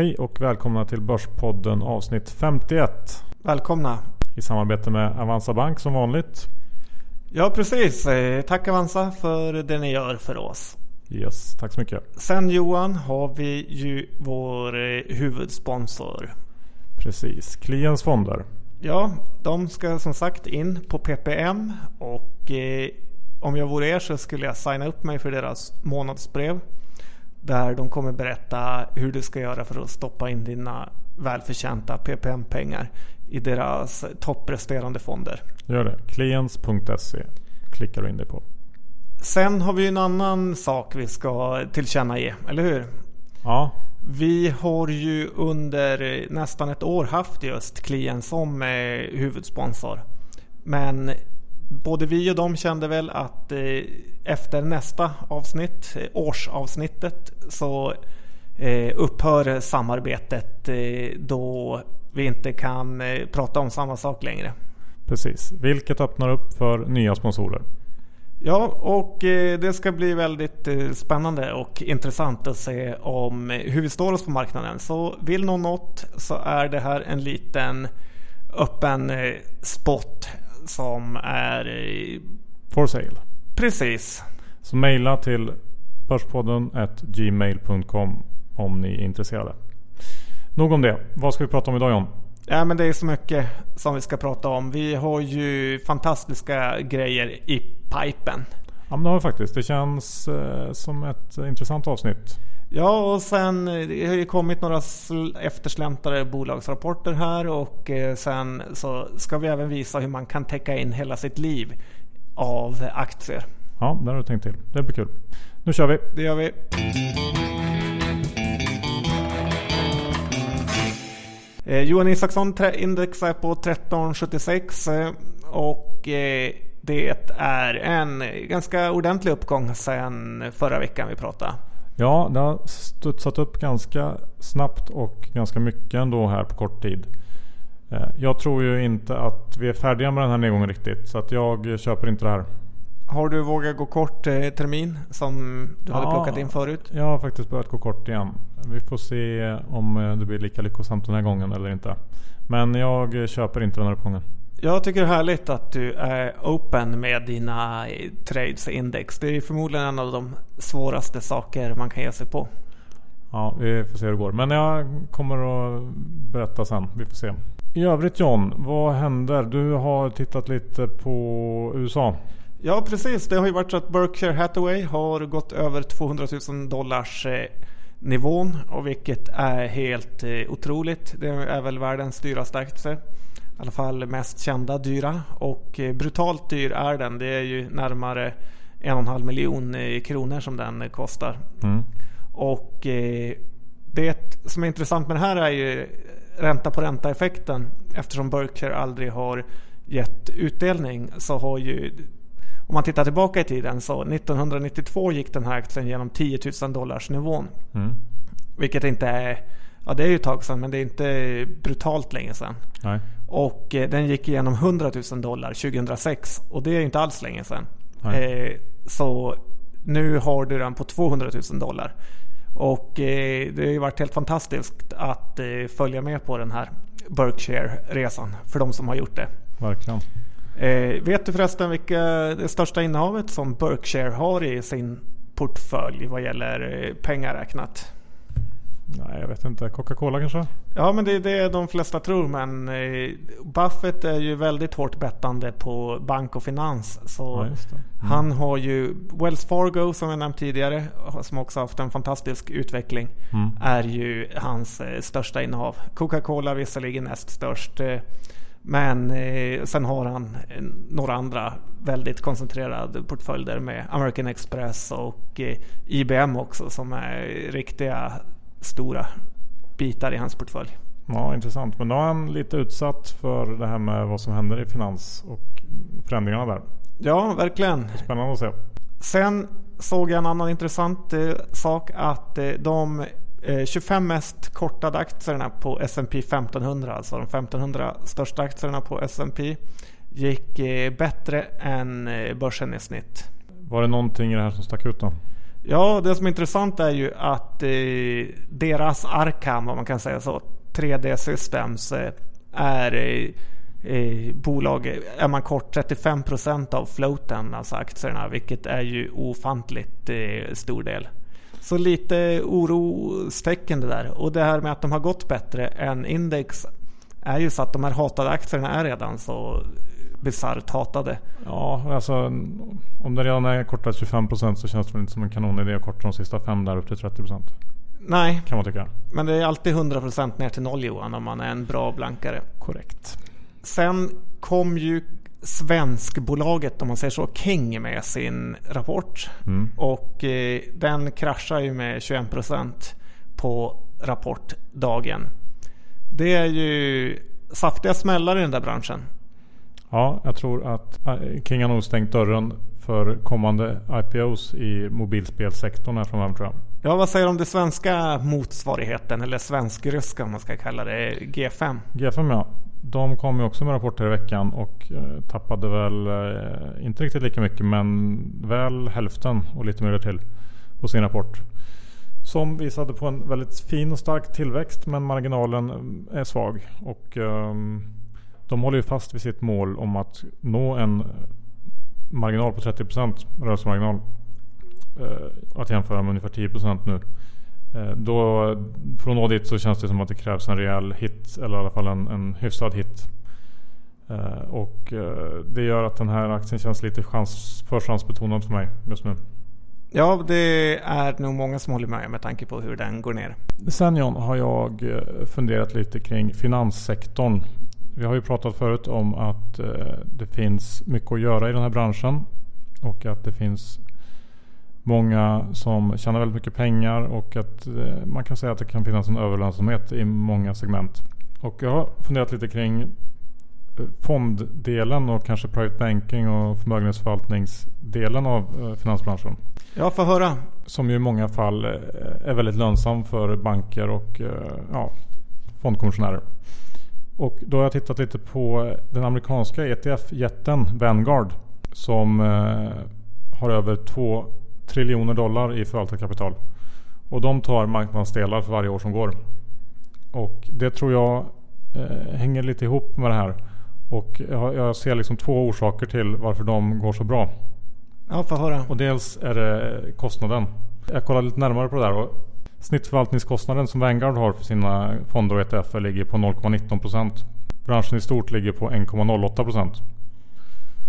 Hej och välkomna till Börspodden avsnitt 51. Välkomna. I samarbete med Avanza Bank som vanligt. Ja precis. Eh, tack Avanza för det ni gör för oss. Yes, tack så mycket. Sen Johan har vi ju vår eh, huvudsponsor. Precis, Kliens fonder. Ja, de ska som sagt in på PPM och eh, om jag vore er så skulle jag signa upp mig för deras månadsbrev. Där de kommer berätta hur du ska göra för att stoppa in dina välförtjänta PPM-pengar i deras toppresterande fonder. Gör det. Kliens.se klickar du in dig på. Sen har vi en annan sak vi ska tillkännage, eller hur? Ja. Vi har ju under nästan ett år haft just Klien som huvudsponsor. Men både vi och de kände väl att eh, efter nästa avsnitt, eh, årsavsnittet, så eh, upphör samarbetet då vi inte kan prata om samma sak längre. Precis, vilket öppnar upp för nya sponsorer. Ja, och det ska bli väldigt spännande och intressant att se om hur vi står oss på marknaden. Så vill någon något så är det här en liten öppen spot som är... For sale. Precis. Så mejla till börspodden gmail.com om ni är intresserade. Nog om det. Vad ska vi prata om idag John? Ja men det är så mycket som vi ska prata om. Vi har ju fantastiska grejer i pipen. Ja men det har vi faktiskt. Det känns eh, som ett intressant avsnitt. Ja, och sen det har ju kommit några eftersläntrade bolagsrapporter här och eh, sen så ska vi även visa hur man kan täcka in hela sitt liv av aktier. Ja, det har du tänkt till. Det blir kul. Nu kör vi. Det gör vi. Eh, Johan Isaksson index är på 1376 eh, och det är en ganska ordentlig uppgång sedan förra veckan vi pratade. Ja, det har studsat upp ganska snabbt och ganska mycket ändå här på kort tid. Eh, jag tror ju inte att vi är färdiga med den här nedgången riktigt. Så att jag köper inte det här. Har du vågat gå kort eh, termin som du ja, hade plockat in förut? Jag har faktiskt börjat gå kort igen. Vi får se om eh, det blir lika lyckosamt den här gången eller inte. Men jag köper inte den här uppgången. Jag tycker det är härligt att du är open med dina trades index. Det är förmodligen en av de svåraste saker man kan ge sig på. Ja, vi får se hur det går. Men jag kommer att berätta sen. Vi får se. I övrigt John, vad händer? Du har tittat lite på USA. Ja precis, det har ju varit så att Berkshire Hathaway har gått över 200 000 dollars eh, nivån och vilket är helt eh, otroligt. Det är väl världens dyraste aktie i alla fall mest kända dyra. Och eh, brutalt dyr är den. Det är ju närmare en och en halv miljon eh, kronor som den kostar. Mm. Och eh, det som är intressant med det här är ju ränta på ränta effekten. Eftersom Berkshire aldrig har gett utdelning så har ju om man tittar tillbaka i tiden så 1992 gick den här aktien genom 10 000 dollars nivån. Mm. Vilket inte är, ja det är ju ett tag sedan men det är inte brutalt länge sedan. Nej. Och eh, den gick igenom 100 000 dollar 2006 och det är inte alls länge sedan. Eh, så nu har du den på 200 000 dollar. Och eh, det har ju varit helt fantastiskt att eh, följa med på den här Berkshire-resan för de som har gjort det. Verkligen. Eh, vet du förresten vilka det största innehavet som Berkshire har i sin portfölj vad gäller eh, pengar räknat? Nej, jag vet inte. Coca-Cola kanske? Ja, men det är det de flesta tror. Men eh, Buffett är ju väldigt hårt bettande på bank och finans. Så ja, mm. Han har ju Wells Fargo som jag nämnt tidigare, som också haft en fantastisk utveckling, mm. är ju hans eh, största innehav. Coca-Cola visserligen näst störst. Eh, men sen har han några andra väldigt koncentrerade portföljer med American Express och IBM också som är riktiga stora bitar i hans portfölj. Ja, intressant. Men då är han lite utsatt för det här med vad som händer i finans och förändringarna där. Ja, verkligen. Spännande att se. Sen såg jag en annan intressant eh, sak att eh, de eh, 25 mest kortade aktierna på S&P 1500, alltså de 1500 största aktierna på S&P gick eh, bättre än eh, börsen i snitt. Var det någonting i det här som stack ut då? Ja, det som är intressant är ju att eh, deras Arkham, om man kan säga så, 3D Systems eh, är eh, eh, bolag, är man kort 35% av floaten, alltså aktierna, vilket är ju ofantligt eh, stor del. Så lite orostecken det där. Och det här med att de har gått bättre än index är ju så att de här hatade aktierna är redan så bisarrt hatade. Ja, alltså om det redan är kortat 25% så känns det väl inte som en kanonidé att korta de sista fem där upp till 30%. Nej, kan man tycka. Men det är alltid 100% ner till noll Johan om man är en bra blankare. Korrekt. Sen kom ju svenskbolaget, om man säger så, King med sin rapport. Mm. Och eh, den kraschar ju med 21% på rapportdagen. Det är ju saftiga smällar i den där branschen. Ja, jag tror att eh, King har nog stängt dörren för kommande IPOs i mobilspelsektorn här framöver tror jag. Ja, vad säger du om det svenska motsvarigheten eller svensk-ryska om man ska kalla det, G5? G5 ja. De kom ju också med rapporter i veckan och eh, tappade väl eh, inte riktigt lika mycket men väl hälften och lite mer till på sin rapport. Som visade på en väldigt fin och stark tillväxt men marginalen är svag. Och um, de håller ju fast vid sitt mål om att nå en marginal på 30% rörelsemarginal. Uh, att jämföra med ungefär 10% nu. Uh, då, för att nå dit så känns det som att det krävs en rejäl hit eller i alla fall en, en hyfsad hit. Uh, och det gör att den här aktien känns lite chans, för chansbetonad för mig just nu. Ja, det är nog många som håller med med tanke på hur den går ner. Sen John har jag funderat lite kring finanssektorn vi har ju pratat förut om att eh, det finns mycket att göra i den här branschen. Och att det finns många som tjänar väldigt mycket pengar och att eh, man kan säga att det kan finnas en överlönsamhet i många segment. Och jag har funderat lite kring eh, fonddelen och kanske private banking och förmögenhetsförvaltningsdelen av finansbranschen. Ja, få höra. Som ju i många fall är väldigt lönsam för banker och ja, fondkommissionärer. Och då har jag tittat lite på den amerikanska ETF-jätten Vanguard. Som eh, har över 2 triljoner dollar i förvaltat kapital. Och de tar marknadsdelar för varje år som går. Och det tror jag eh, hänger lite ihop med det här. Och jag, jag, ser liksom två orsaker till varför de går så bra. Ja, få höra. Och dels är det kostnaden. Jag kollade lite närmare på det där. Och Snittförvaltningskostnaden som Vanguard har för sina fonder och ETFer ligger på 0,19%. Branschen i stort ligger på 1,08%.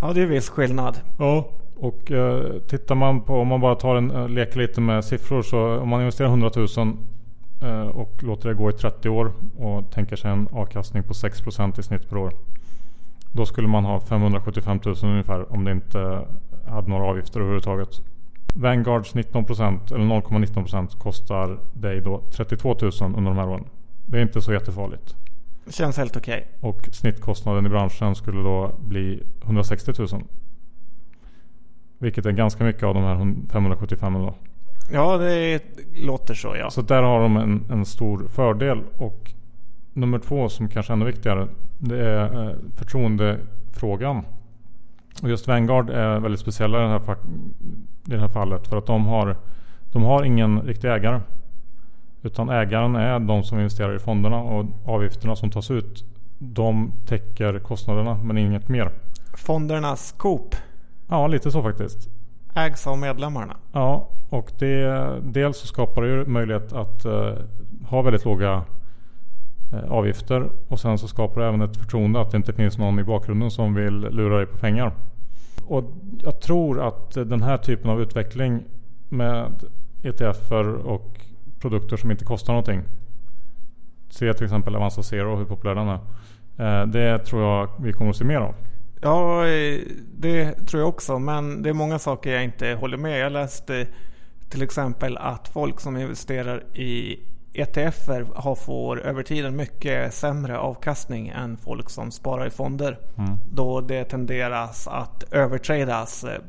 Ja, det är viss skillnad. Ja, och eh, tittar man på, om man bara tar en, eh, leker lite med siffror så om man investerar 100 000 eh, och låter det gå i 30 år och tänker sig en avkastning på 6% i snitt per år. Då skulle man ha 575 000 ungefär om det inte hade några avgifter överhuvudtaget. Vanguards 19% eller 0,19% kostar dig då 32 000 under de här åren. Det är inte så jättefarligt. Känns helt okej. Okay. Och snittkostnaden i branschen skulle då bli 160 000. Vilket är ganska mycket av de här 575 då. Ja, det låter så ja. Så där har de en, en stor fördel. Och nummer två som kanske är ännu viktigare. Det är eh, förtroendefrågan. Och just Vanguard är väldigt speciella i det här, i det här fallet. För att de har, de har ingen riktig ägare. Utan ägaren är de som investerar i fonderna och avgifterna som tas ut. De täcker kostnaderna men inget mer. Fondernas Coop? Ja, lite så faktiskt. Ägs av medlemmarna? Ja, och det, dels så skapar det ju möjlighet att uh, ha väldigt låga Eh, avgifter. Och sen så skapar det även ett förtroende att det inte finns någon i bakgrunden som vill lura dig på pengar. Och jag tror att den här typen av utveckling med ETFer och produkter som inte kostar någonting. Se till exempel Avanza Zero, hur populär den är. Eh, det tror jag vi kommer att se mer av. Ja, det tror jag också. Men det är många saker jag inte håller med. Jag läste till exempel att folk som investerar i ETFer har får över tiden mycket sämre avkastning än folk som sparar i fonder. Mm. Då det tenderas att övertradas eh,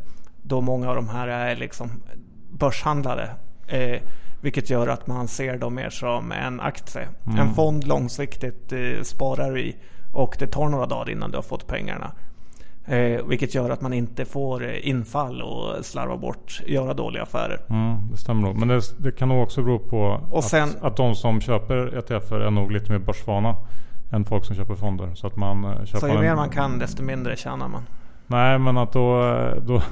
då många av de här är liksom börshandlade. Eh, vilket gör att man ser dem mer som en aktie. Mm. En fond långsiktigt eh, sparar i och det tar några dagar innan du har fått pengarna. Eh, vilket gör att man inte får eh, infall och slarva bort, göra dåliga affärer. Mm, det stämmer nog. Men det, det kan nog också bero på Och sen- att, att de som köper ETFer är nog lite mer börsvana än folk som köper fonder. Så att man eh, köper Så ju en- mer man kan desto mindre tjänar man. Nej men att då, då,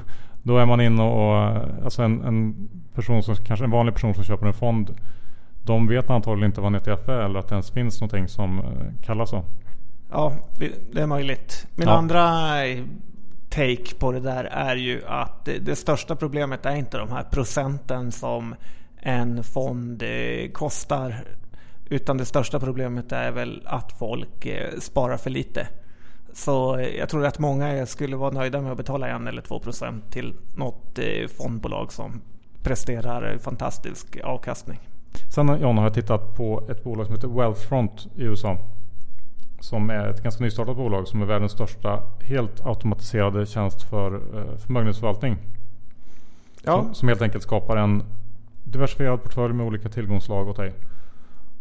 då är man inne och, alltså en, en person som, kanske en vanlig person som köper en fond. De vet antagligen inte vad en ETF är eller att det ens finns någonting som eh, kallas så. Ja, det- är möjligt. Min Ja. andra eh, take på det där är ju att det, största problemet är inte de här procenten som en fond eh, kostar. Utan det största problemet är väl att folk eh, sparar för lite. Så jag tror att många skulle vara nöjda med att betala en eller två procent till något fondbolag som presterar fantastisk avkastning. Sen John har jag tittat på ett bolag som heter Wealthfront i USA. Som är ett ganska nystartat bolag som är världens största helt automatiserade tjänst för eh, förmögenhetsförvaltning. Ja, Som, som helt enkelt skapar en diversifierad portfölj med olika tillgångslag åt dig.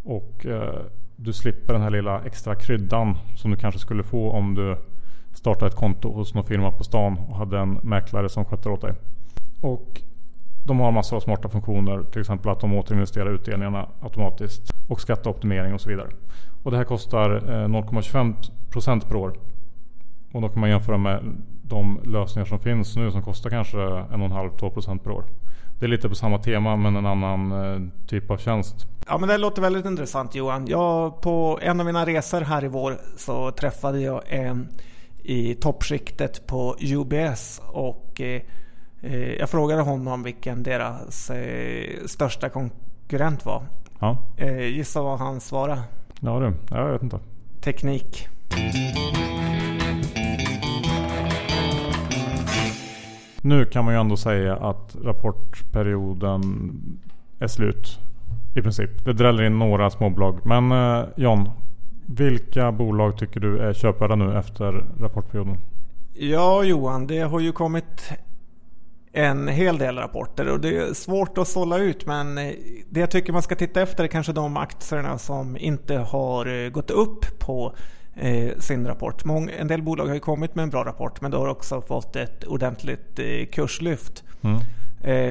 Och eh, du slipper den här lilla extra kryddan som du kanske skulle få om du startade ett konto hos någon firma på stan och hade en mäklare som skötte åt dig. Och de har massor av smarta funktioner. Till exempel att de återinvesterar utdelningarna automatiskt. Och skatteoptimering och så vidare. Och det här kostar eh, 0,25% per år. Och då kan man jämföra med de lösningar som finns nu som kostar kanske 1,5-2% per år. Det är lite på samma tema men en annan eh, typ av tjänst. Ja men det låter väldigt intressant Johan. Jag, på en av mina resor här i vår så träffade jag en i toppskiktet på UBS och eh, jag frågade honom vilken deras eh, största konkurrent var. Ja, Eh, gissa vad han svarade? ja du. Ja, jag vet inte. Teknik. Nu kan man ju ändå säga att rapportperioden är slut. I princip. Det dräller in några småbolag. Men eh, John. Vilka bolag tycker du är köpvärda nu efter rapportperioden? Ja Johan, det har ju kommit en hel del rapporter och det är svårt att sålla ut men det jag tycker man ska titta efter är kanske de aktierna som inte har eh, gått upp på eh, sin rapport. En del bolag har ju kommit med en bra rapport men det har också fått ett ordentligt eh, kurslyft. Mm.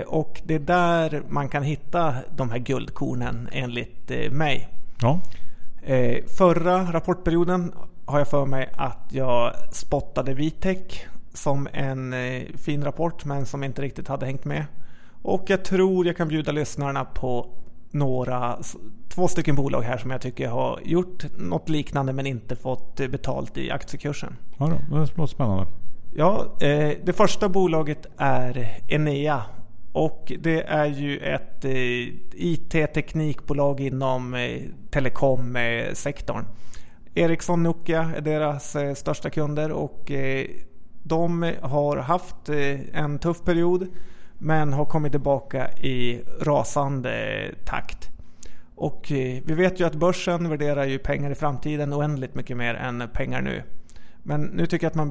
Och det är där man kan hitta de här guldkornen enligt mig. Ja. Förra rapportperioden har jag för mig att jag spottade Vitec som en eh, fin rapport men som inte riktigt hade hängt med. Och jag tror jag kan bjuda lyssnarna på några, två stycken bolag här som jag tycker har gjort något liknande men inte fått betalt i aktiekursen. ja det låter spännande. Ja, eh, det första bolaget är Enea. Och det är ju ett eh, IT-teknikbolag inom telekomsektorn. Ericsson Nokia är deras största kunder och de har haft eh, en tuff period men har kommit tillbaka i rasande takt. Och eh, vi vet ju att börsen värderar ju pengar i framtiden oändligt mycket mer än pengar nu. Men nu tycker jag att man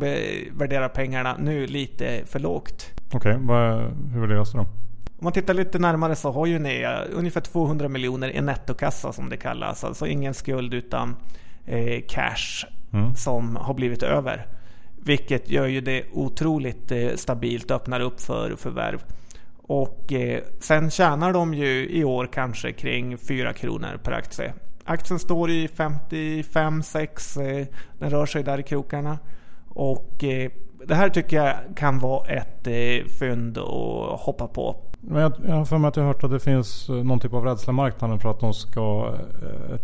värderar pengarna nu lite för lågt. Okej, vad- hur värderas det då? Om man tittar lite närmare så har ju Nea ungefär 200 miljoner i nettokassa som det kallas. Alltså ingen skuld utan eh, cash Mm. som har blivit över. Vilket gör ju det otroligt eh, stabilt och öppnar upp för förvärv. Och eh, sen tjänar de ju i år kanske kring 4 kronor per aktie. Aktien står i 55-6, eh, den rör sig där i krokarna. Och det här tycker jag kan vara ett fynd att hoppa på. Men jag, jag har för mig att jag har hört att det finns någon typ av rädsla i marknaden för att de ska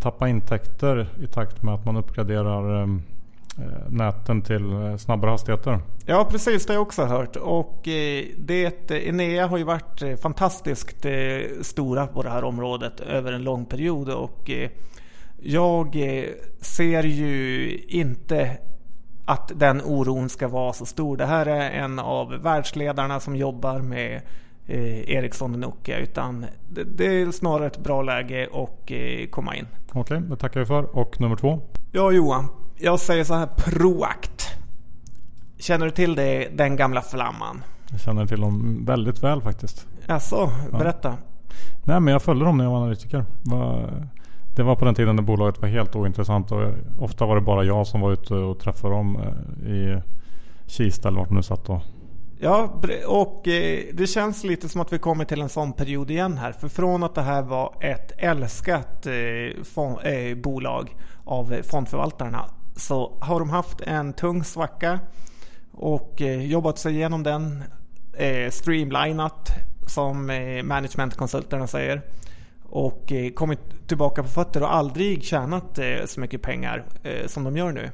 tappa intäkter i takt med att man uppgraderar näten till eh, snabbare hastigheter. Ja precis, det har jag också hört. Och eh, det, Enea har ju varit eh, fantastiskt eh, stora på det här området över en lång period. Och eh, jag eh, ser ju inte att den oron ska vara så stor. Det här är en av världsledarna som jobbar med eh, Ericsson och Nokia. Utan det, det är snarare ett bra läge att eh, komma in. Okej, det tackar vi för. Och nummer två? Ja Johan, jag säger så här Proact. Känner du till det, den gamla flamman? Jag känner till dem väldigt väl faktiskt. Alltså, Ja. berätta. Nej men jag följde dem när jag var analytiker. Det var på den tiden när bolaget var helt ointressant och ofta var det bara jag som var ute och träffade dem eh, i Kista eller vart nu satt då. Ja, och eh, det känns lite som att vi kommer till en sån period igen här. För från att det här var ett älskat eh, bolag av fondförvaltarna så har de haft en tung svacka och eh, jobbat sig igenom den. Eh, streamlinat som eh, managementkonsulterna säger och kommit tillbaka på fötter och aldrig tjänat så mycket pengar som de gör nu.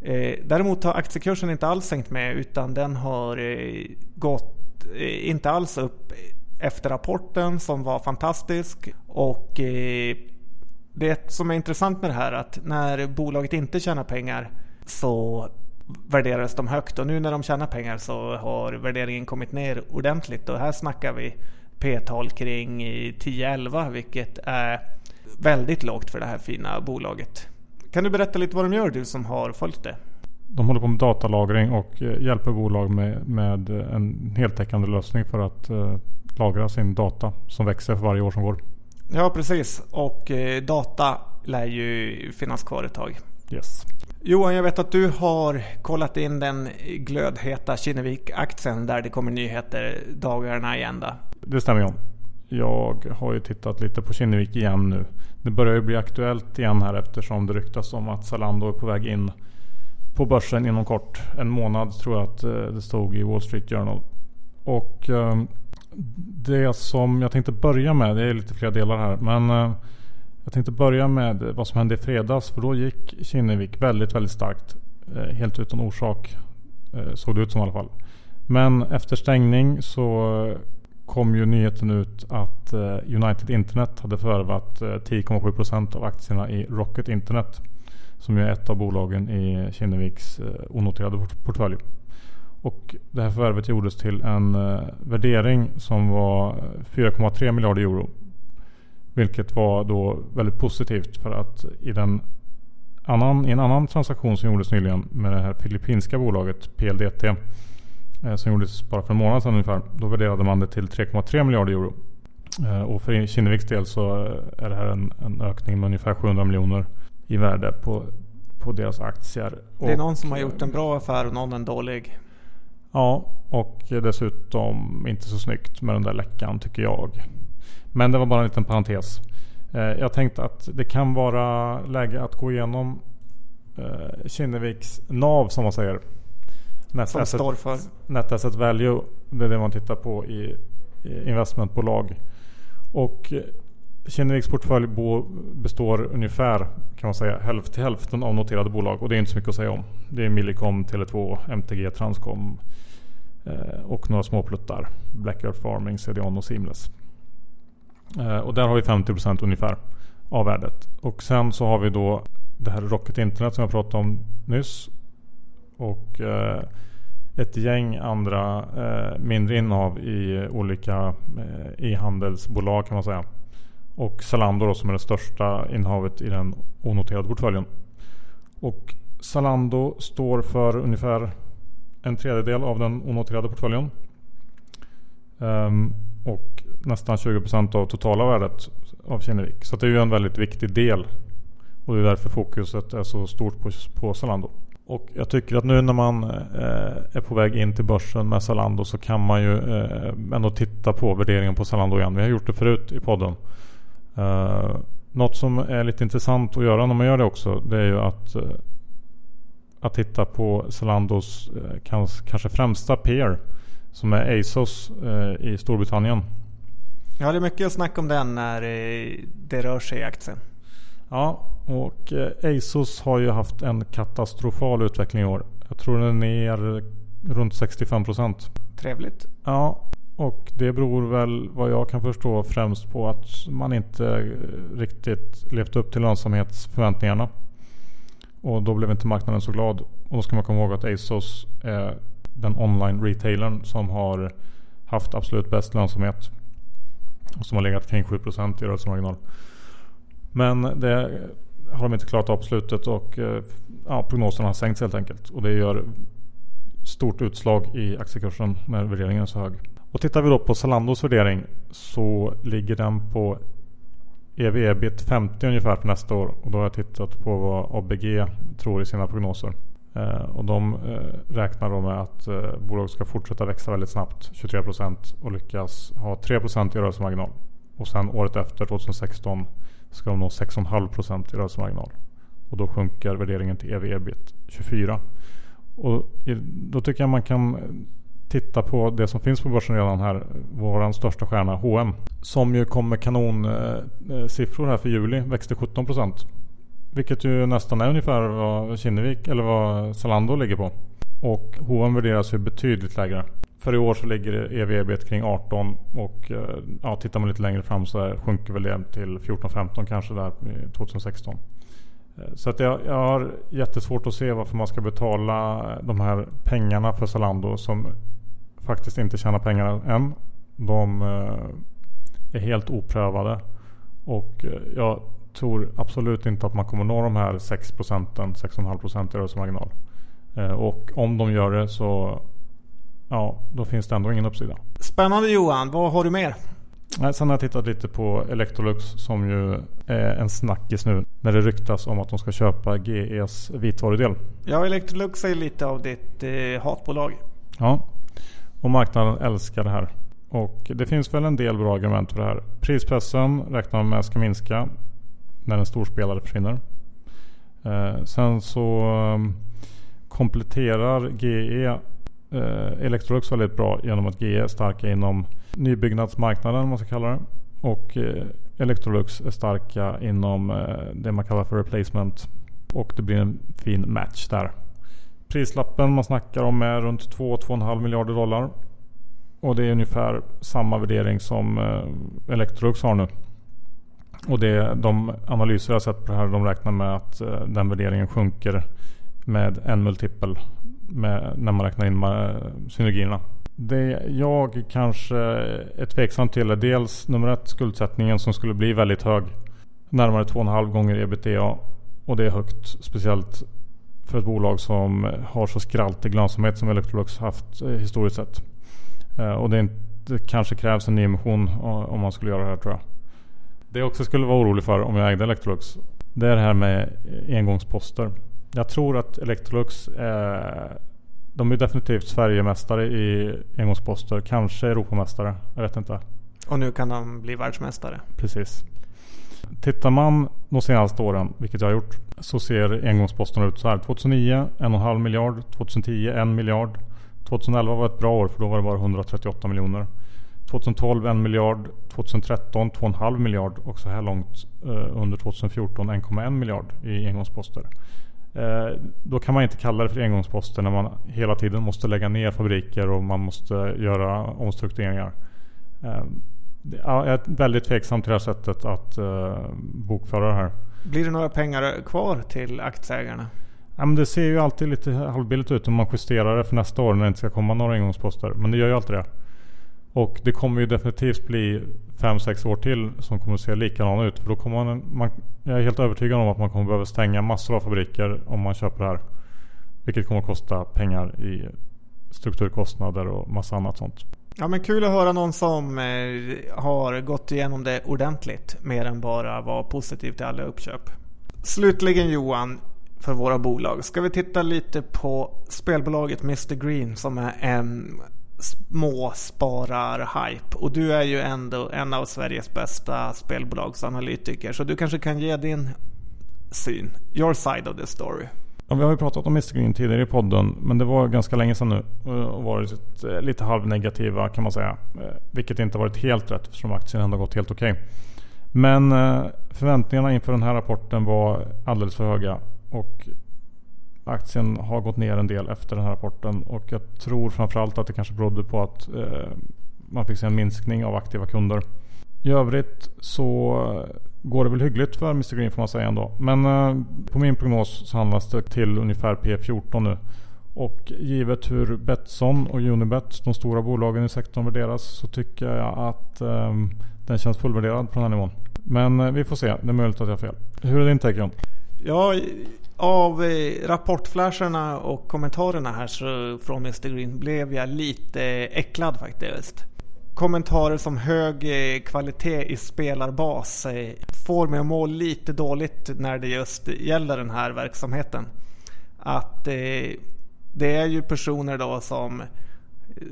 Eh, däremot har aktiekursen inte alls sänkt med utan den har eh, gått eh, inte alls upp efter rapporten som var fantastisk. Och det som är intressant med det här är att när bolaget inte tjänar pengar så värderas de högt och nu när de tjänar pengar så har värderingen kommit ner ordentligt och här snackar vi P-tal kring 10-11 vilket är väldigt lågt för det här fina bolaget. Kan du berätta lite vad de gör du som har följt det? De håller på med datalagring och eh, hjälper bolag med, med eh, en heltäckande lösning för att eh, lagra sin data som växer för varje år som går. Ja precis och eh, data lär ju finnas kvar ett tag. Yes. Johan, jag vet att du har kollat in den glödheta Kinnevik-aktien där det kommer nyheter dagarna i ända. Det stämmer John. Jag har ju tittat lite på Kinnevik igen nu. Det börjar ju bli aktuellt igen här eftersom det ryktas om att Zalando är på väg in på börsen inom kort. En månad tror jag att eh, det stod i Wall Street Journal. Och ehm, det som jag tänkte börja med, det är lite flera delar här. Men eh, jag tänkte börja med vad som hände i fredags. För då gick Kinnevik väldigt, väldigt starkt. Eh, helt utan orsak. Eh, såg det ut som i alla fall. Men efter stängning så kom ju nyheten ut att United Internet hade förvärvat 10,7% av aktierna i Rocket Internet. Som ju är ett av bolagen i Kinneviks onoterade portfölj. Och det här förvärvet gjordes till en eh, värdering som var 4,3 miljarder euro. Vilket var då väldigt positivt för att i, den annan, i en annan transaktion som gjordes nyligen med det här filippinska bolaget PLDT eh, som gjordes bara för en månad sedan ungefär. Då värderade man det till 3,3 miljarder euro. Och för Kinneviks del så är det här en, en ökning med ungefär 700 miljoner i värde på, på deras aktier. Det är någon som har gjort en bra affär och någon en dålig. Ja, och dessutom inte så snyggt med den där läckan tycker jag. Men det var bara en liten parentes. Eh, jag tänkte att det kan vara läge att gå igenom eh, Kinneviks NAV som man säger. Net som asset, står för? Net Asset Value. Det är det man tittar på i, i investmentbolag. Och Kinneviks portfölj består ungefär kan man säga hälft till hälften av noterade bolag och det är inte så mycket att säga om. Det är Millicom, Tele2, MTG, Transcom eh, och några småpluttar. Black Earth Farming, CDON och Seamless. Eh, och där har vi 50% ungefär av värdet. Och sen så har vi då det här Rocket Internet som jag pratade om nyss. Och eh, ett gäng andra eh, mindre innehav i olika eh, e-handelsbolag kan man säga. Och Zalando då, som är det största innehavet i den onoterade portföljen. Och Zalando står för ungefär en tredjedel av den onoterade portföljen. Um, och nästan 20% av totala värdet av Kinnevik. Så det är ju en väldigt viktig del. Och det är därför fokuset är så stort på, på Zalando. Och jag tycker att nu när man eh, är på väg in till börsen med Zalando så kan man ju eh, ändå titta på värderingen på Zalando igen. Vi har gjort det förut i podden. Uh, något som är lite intressant att göra när man gör det också. Det är ju att, uh, att titta på Zalandos uh, kanske främsta peer. Som är ASOS i Storbritannien. Ja, det är mycket att snacka om den när det rör sig i aktien. Ja, och ASOS har ju haft en katastrofal utveckling i år. Jag tror den är ner runt 65 procent. Trevligt. Ja, och det beror väl vad jag kan förstå främst på att man inte riktigt levt upp till lönsamhetsförväntningarna. Och då blev inte marknaden så glad. Och då ska man komma ihåg att ASOS är den online retailern som har haft absolut bäst lönsamhet. Och som har legat kring 7% i rörelsemarginal. Men det har de inte klarat av på slutet och eh, ja, prognoserna har sänkts helt enkelt. Och det gör stort utslag i aktiekursen när värderingen är så hög. Och tittar vi då på Zalandos värdering så ligger den på EV-EBIT 50 ungefär för nästa år. Och då har jag tittat på vad ABG tror i sina prognoser. Eh, och de eh, räknar då med att eh, bolaget ska fortsätta växa väldigt snabbt, 23% och lyckas ha 3% i rörelsemarginal. Och sen året efter, 2016, ska de nå 6,5% i rörelsemarginal. Och då sjunker värderingen till ev ebit 24. Och då tycker jag man kan titta på det som finns på börsen redan här. Vår största stjärna H&M Som ju kom med kanonsiffror eh, eh, här för juli. Växte 17%. Vilket ju nästan är ungefär vad Kinnevik eller vad Zalando ligger på. Och H&M värderas ju betydligt lägre. För i år så ligger ev ebit kring 18 och eh, ja, tittar man lite längre fram så sjunker väl det till 14-15 kanske där 2016. Så att jag, jag har jättesvårt att se varför man ska betala de här pengarna för Zalando som faktiskt inte tjänar pengar än. De eh, är helt oprövade. Och eh, jag tror absolut inte att man kommer nå de här 6 procenten, 6,5% i rörelsemarginal. Och om de gör det så ja, då finns det ändå ingen uppsida. Spännande Johan, vad har du mer? Sen har jag tittat lite på Electrolux som ju är en snackis nu. När det ryktas om att de ska köpa GEs vitvarudel. Ja, Electrolux är lite av ditt eh, hatbolag. Ja, och marknaden älskar det här. Och det finns väl en del bra argument för det här. Prispressen räknar man med ska minska när en storspelare försvinner. Eh, sen så ehm, kompletterar GE eh, Electrolux väldigt bra genom att GE är starka inom nybyggnadsmarknaden om man ska kalla det. Och eh, Electrolux är starka inom eh, det man kallar för replacement. Och det blir en fin match där. Prislappen man snackar om är runt 2-2,5 miljarder dollar. Och det är ungefär samma värdering som eh, Electrolux har nu. Och det, de analyser jag sett på det här de räknar med att eh, den värderingen sjunker med en multipel med, när man räknar in eh, synergierna. Det jag kanske är tveksam till är dels nummer ett skuldsättningen som skulle bli väldigt hög. Närmare 2,5 gånger ebitda. Och det är högt. Speciellt för ett bolag som har så skraltig lönsamhet som Electrolux haft eh, historiskt sett. Eh, och det, det kanske krävs en nyemission om man skulle göra det här tror jag. Det jag också skulle vara orolig för om jag ägde Electrolux. Det är det här med engångsposter. Jag tror att Electrolux är de är definitivt Sverigemästare i engångsposter. Kanske Europamästare. Jag vet inte. Och nu kan de bli världsmästare. Precis. Tittar man de senaste åren, vilket jag har gjort, så ser engångsposterna ut så här. 2009 1,5 miljard. 2010 1 miljard. 2011 var ett bra år för då var det bara 138 miljoner. 2012 1 miljard. 2013 2,5 miljard. Och så här långt eh, under 2014 1,1 miljard i engångsposter. Eh, då kan man inte kalla det för engångsposter när man hela tiden måste lägga ner fabriker och man måste göra omstruktureringar. Eh, jag är väldigt tveksam till det här sättet att eh, bokföra det här. Blir det några pengar kvar till aktieägarna? Ja, men det ser ju alltid lite halvbilligt ut om man justerar det för nästa år när det inte ska komma några engångsposter. Men det gör ju alltid det. Och det kommer ju definitivt bli 5-6 år till som kommer att se likadana ut. För då kommer man, man, jag är helt övertygad om att man kommer behöva stänga massor av fabriker om man köper det här. Vilket kommer att kosta pengar i strukturkostnader och massa annat sånt. Ja men kul att höra någon som eh, har gått igenom det ordentligt. Mer än bara vara positiv till alla uppköp. Slutligen Johan, för våra bolag. Ska vi titta lite på spelbolaget Mr Green som är en småsparar-hype. Och du är ju ändå en av Sveriges bästa spelbolagsanalytiker. Så du kanske kan ge din syn. Your side of the story. Ja, vi har ju pratat om Mr Green tidigare i podden. Men det var ganska länge sedan nu. Eh, och varit eh, lite halvnegativa kan man säga. Eh, vilket inte varit helt rätt eftersom aktien ändå gått helt okej. Okay. Men förväntningarna inför den här rapporten var alldeles för höga. Och Aktien har gått ner en del efter den här rapporten och jag tror framförallt att det kanske berodde på att man fick se en minskning av aktiva kunder. I övrigt så går det väl hyggligt för Mr Green får man säga ändå. Men eh, på min prognos så handlas det till ungefär P14 nu. Och givet hur Betsson och Unibet, de stora bolagen i sektorn värderas så tycker jag att eh, den känns fullvärderad på den här nivån. Men eh, vi får se, det är möjligt att jag har fel. Hur är din take John? Ja, av eh, rapportflasharna och kommentarerna här så, från Mr Green blev jag lite äcklad faktiskt. Kommentarer som hög eh, kvalitet i spelarbas eh, får mig att må lite dåligt när det just gäller den här verksamheten. att eh, det är ju personer då som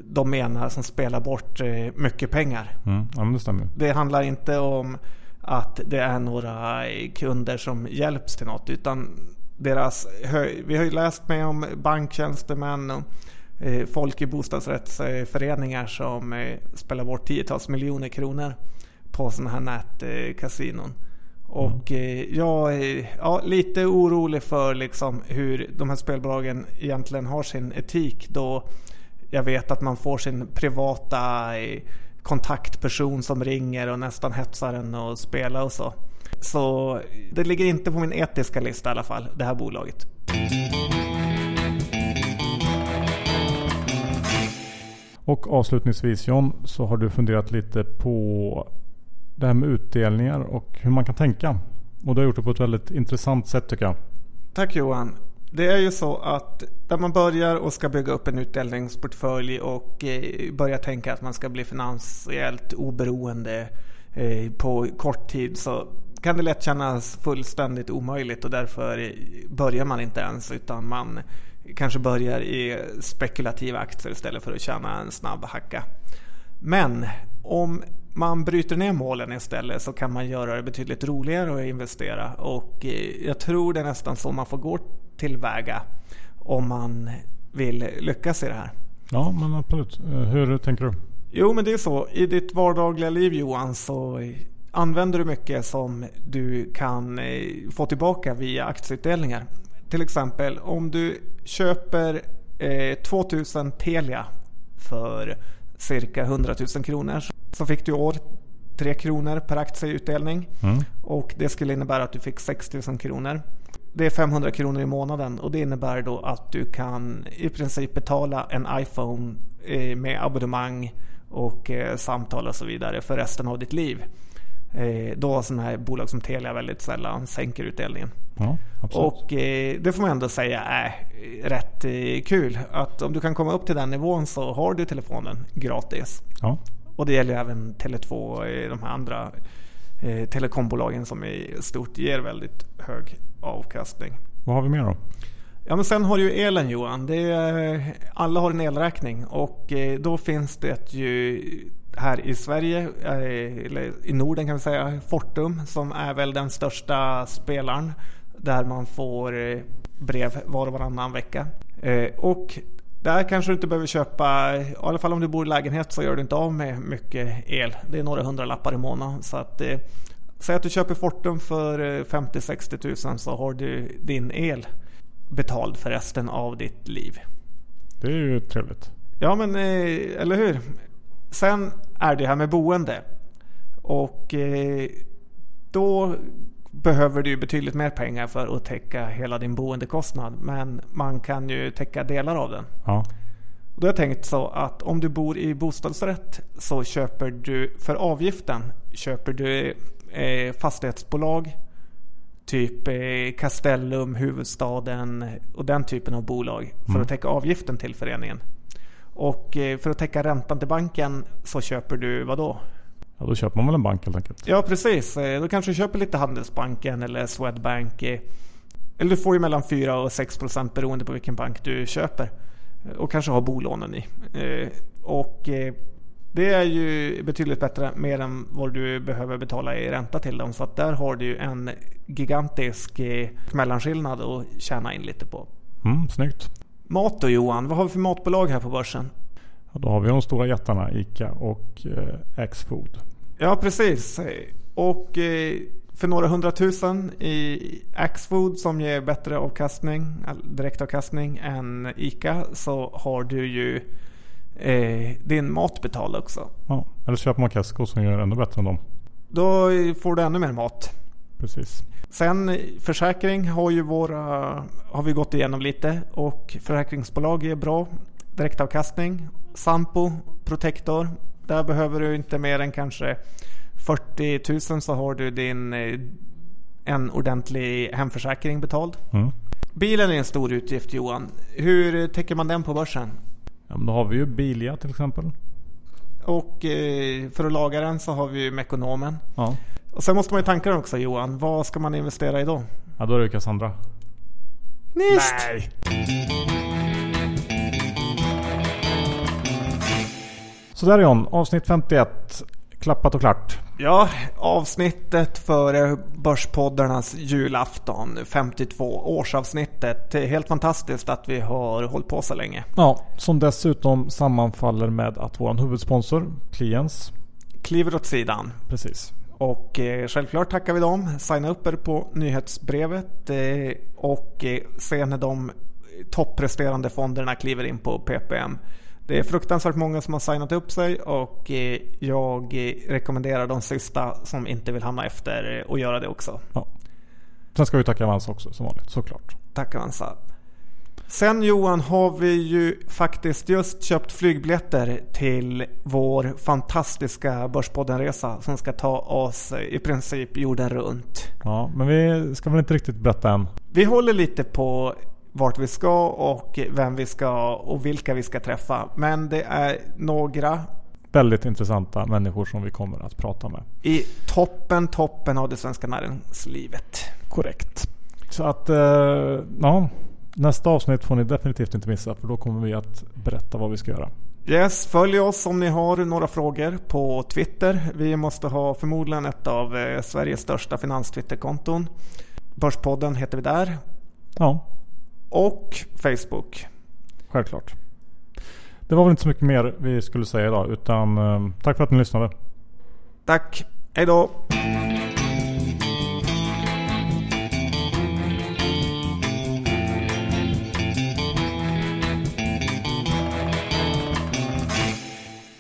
de menar som spelar bort mycket pengar. Mm. Ja, det stämmer. Det handlar inte om att det är några kunder som hjälps till något utan deras, vi har ju läst med om banktjänstemän och folk i bostadsrättsföreningar som eh, spelar bort tiotals miljoner kronor på sådana här nätkasinon. Och mm. jag är ja, lite orolig för liksom hur de här spelbolagen egentligen har sin etik då jag vet att man får sin privata kontaktperson som ringer och nästan hetsar en och spela och så. Så det ligger inte på min etiska lista i alla fall, det här bolaget. Och avslutningsvis John, så har du funderat lite på det här med utdelningar och hur man kan tänka. Och du har gjort det på ett väldigt intressant sätt tycker jag. Tack Johan. Det är ju så att när man börjar och ska bygga upp en utdelningsportfölj och eh, börjar tänka att man ska bli finansiellt oberoende eh, på kort tid så kan det lätt kännas fullständigt omöjligt och därför börjar man inte ens utan man kanske börjar i spekulativa aktier istället för att tjäna en snabb hacka. Men om man bryter ner målen istället så kan man göra det betydligt roligare att investera och eh, jag tror det är nästan så man får gå tillväga om man vill lyckas i det här. Ja, men absolut. Eh, hur tänker du? Jo, men det är så. I ditt vardagliga liv Johan så använder du mycket som du kan eh, få tillbaka via aktieutdelningar. Till exempel om du köper 2000 Telia för cirka 100 000 kronor så fick du i år 3 kronor per aktieutdelning. Mm. Och det skulle innebära att du fick 6 000 kronor. Det är 500 kronor i månaden och det innebär då att du kan i princip betala en iPhone eh, med abonnemang och eh, samtal och så vidare för resten av ditt liv. Eh, då sådana här bolag som Telia väldigt sällan sänker utdelningen. Ja, och det får man ändå säga är rätt kul. Att om du kan komma upp till den nivån så har du telefonen gratis. Ja. Och det gäller även Tele2 och de här andra eh, telekombolagen som i stort ger väldigt hög avkastning. Vad har vi mer då? Ja men sen har du ju elen Johan. Det är, alla har en elräkning och eh, då finns det ju här i Sverige, eh, eller i Norden kan vi säga, Fortum som är väl den största spelaren där man får eh, brev var och varannan vecka. Och där kanske du inte behöver köpa, i alla fall om du bor i lägenhet så gör du inte av med mycket el. Det är några hundra lappar i månaden. Så att, eh, säg att du köper Fortum för 50-60 eh, tusen så har du din el betald för resten av ditt liv. Det är ju trevligt. Ja men eh, eller hur. Sen är det här med boende. Och eh, då behöver du betydligt mer pengar för att täcka hela din boendekostnad. Men man kan ju täcka delar av den. Ja. Då har jag tänkt så att om du bor i bostadsrätt så köper du för avgiften köper du eh, fastighetsbolag. Typ eh, Castellum, Huvudstaden och den typen av bolag för mm. att täcka avgiften till föreningen. Och eh, för att täcka räntan till banken så köper du vad då? Ja, då köper man väl en bank helt enkelt. Ja, precis. Eh, då kanske du köper lite Handelsbanken eller Swedbank. Eh, eller du får ju mellan 4 och 6 procent beroende på vilken bank du köper. Och kanske har bolånen i. Och det är ju betydligt bättre, mer än vad du behöver betala i ränta till dem. Så att där har du en gigantisk mellanskillnad att tjäna in lite på. Mm, snyggt. Mat då Johan, vad har vi för matbolag här på börsen? Och då har vi de stora jättarna ICA och eh, Axfood. Ja precis. Och eh, för några hundratusen i Axfood som ger bättre avkastning, direktavkastning än ICA så har du ju eh, din mat betald också. Ja, eller köper man Casco som gör ännu bättre än dem. Då får du ännu mer mat. Precis. Sen försäkring har ju våra, har vi gått igenom lite och försäkringsbolag är bra direktavkastning Sampo, Protector. Där behöver du inte mer än kanske 40 000 så har du din eh, en ordentlig hemförsäkring betald. Mm. Bilen är en stor utgift Johan. Hur täcker man den på börsen? Ja, då har vi ju Bilia till exempel. Och eh, för att laga den så har vi ju Mekonomen. Ja. Och sen måste man ju tanka den också Johan. Vad ska man investera i då? Ja då är det Cassandra. Nyst! Nej! Sådär John, avsnitt 51. Klappat och klart. Ja, avsnittet före Börspoddarnas julafton, 52 årsavsnittet. Det är helt fantastiskt att vi har hållit på så länge. Ja, som dessutom sammanfaller med att vår huvudsponsor, Kliens, Kliver åt sidan. precis. Och eh, självklart tackar vi dem. Signa upp er på nyhetsbrevet eh, och eh, se när de toppresterande fonderna kliver in på PPM. Det är fruktansvärt många som har signat upp sig och jag rekommenderar de sista som inte vill hamna efter att göra det också. Ja. Sen ska vi tacka Avanza också som vanligt, såklart. Tack Avanza. Sen Johan har vi ju faktiskt just köpt flygbiljetter till vår fantastiska Börspodden-resa som ska ta oss i princip jorden runt. Ja, men vi ska väl inte riktigt berätta än. Vi håller lite på vart vi ska och vem vi ska och vilka vi ska träffa. Men det är några Väldigt intressanta människor som vi kommer att prata med. i toppen, toppen av det svenska näringslivet. Korrekt. Så att, eh, ja. Nästa avsnitt får ni definitivt inte missa för då kommer vi att berätta vad vi ska göra. Yes, följ oss om ni har några frågor på Twitter. Vi måste ha förmodligen ett av eh, Sveriges största finans-Twitterkonton. Börspodden heter vi där. Ja, Och Facebook. självklart. Det var väl inte så mycket mer vi skulle säga idag utan eh, tack för att ni lyssnade. Tack, hej då!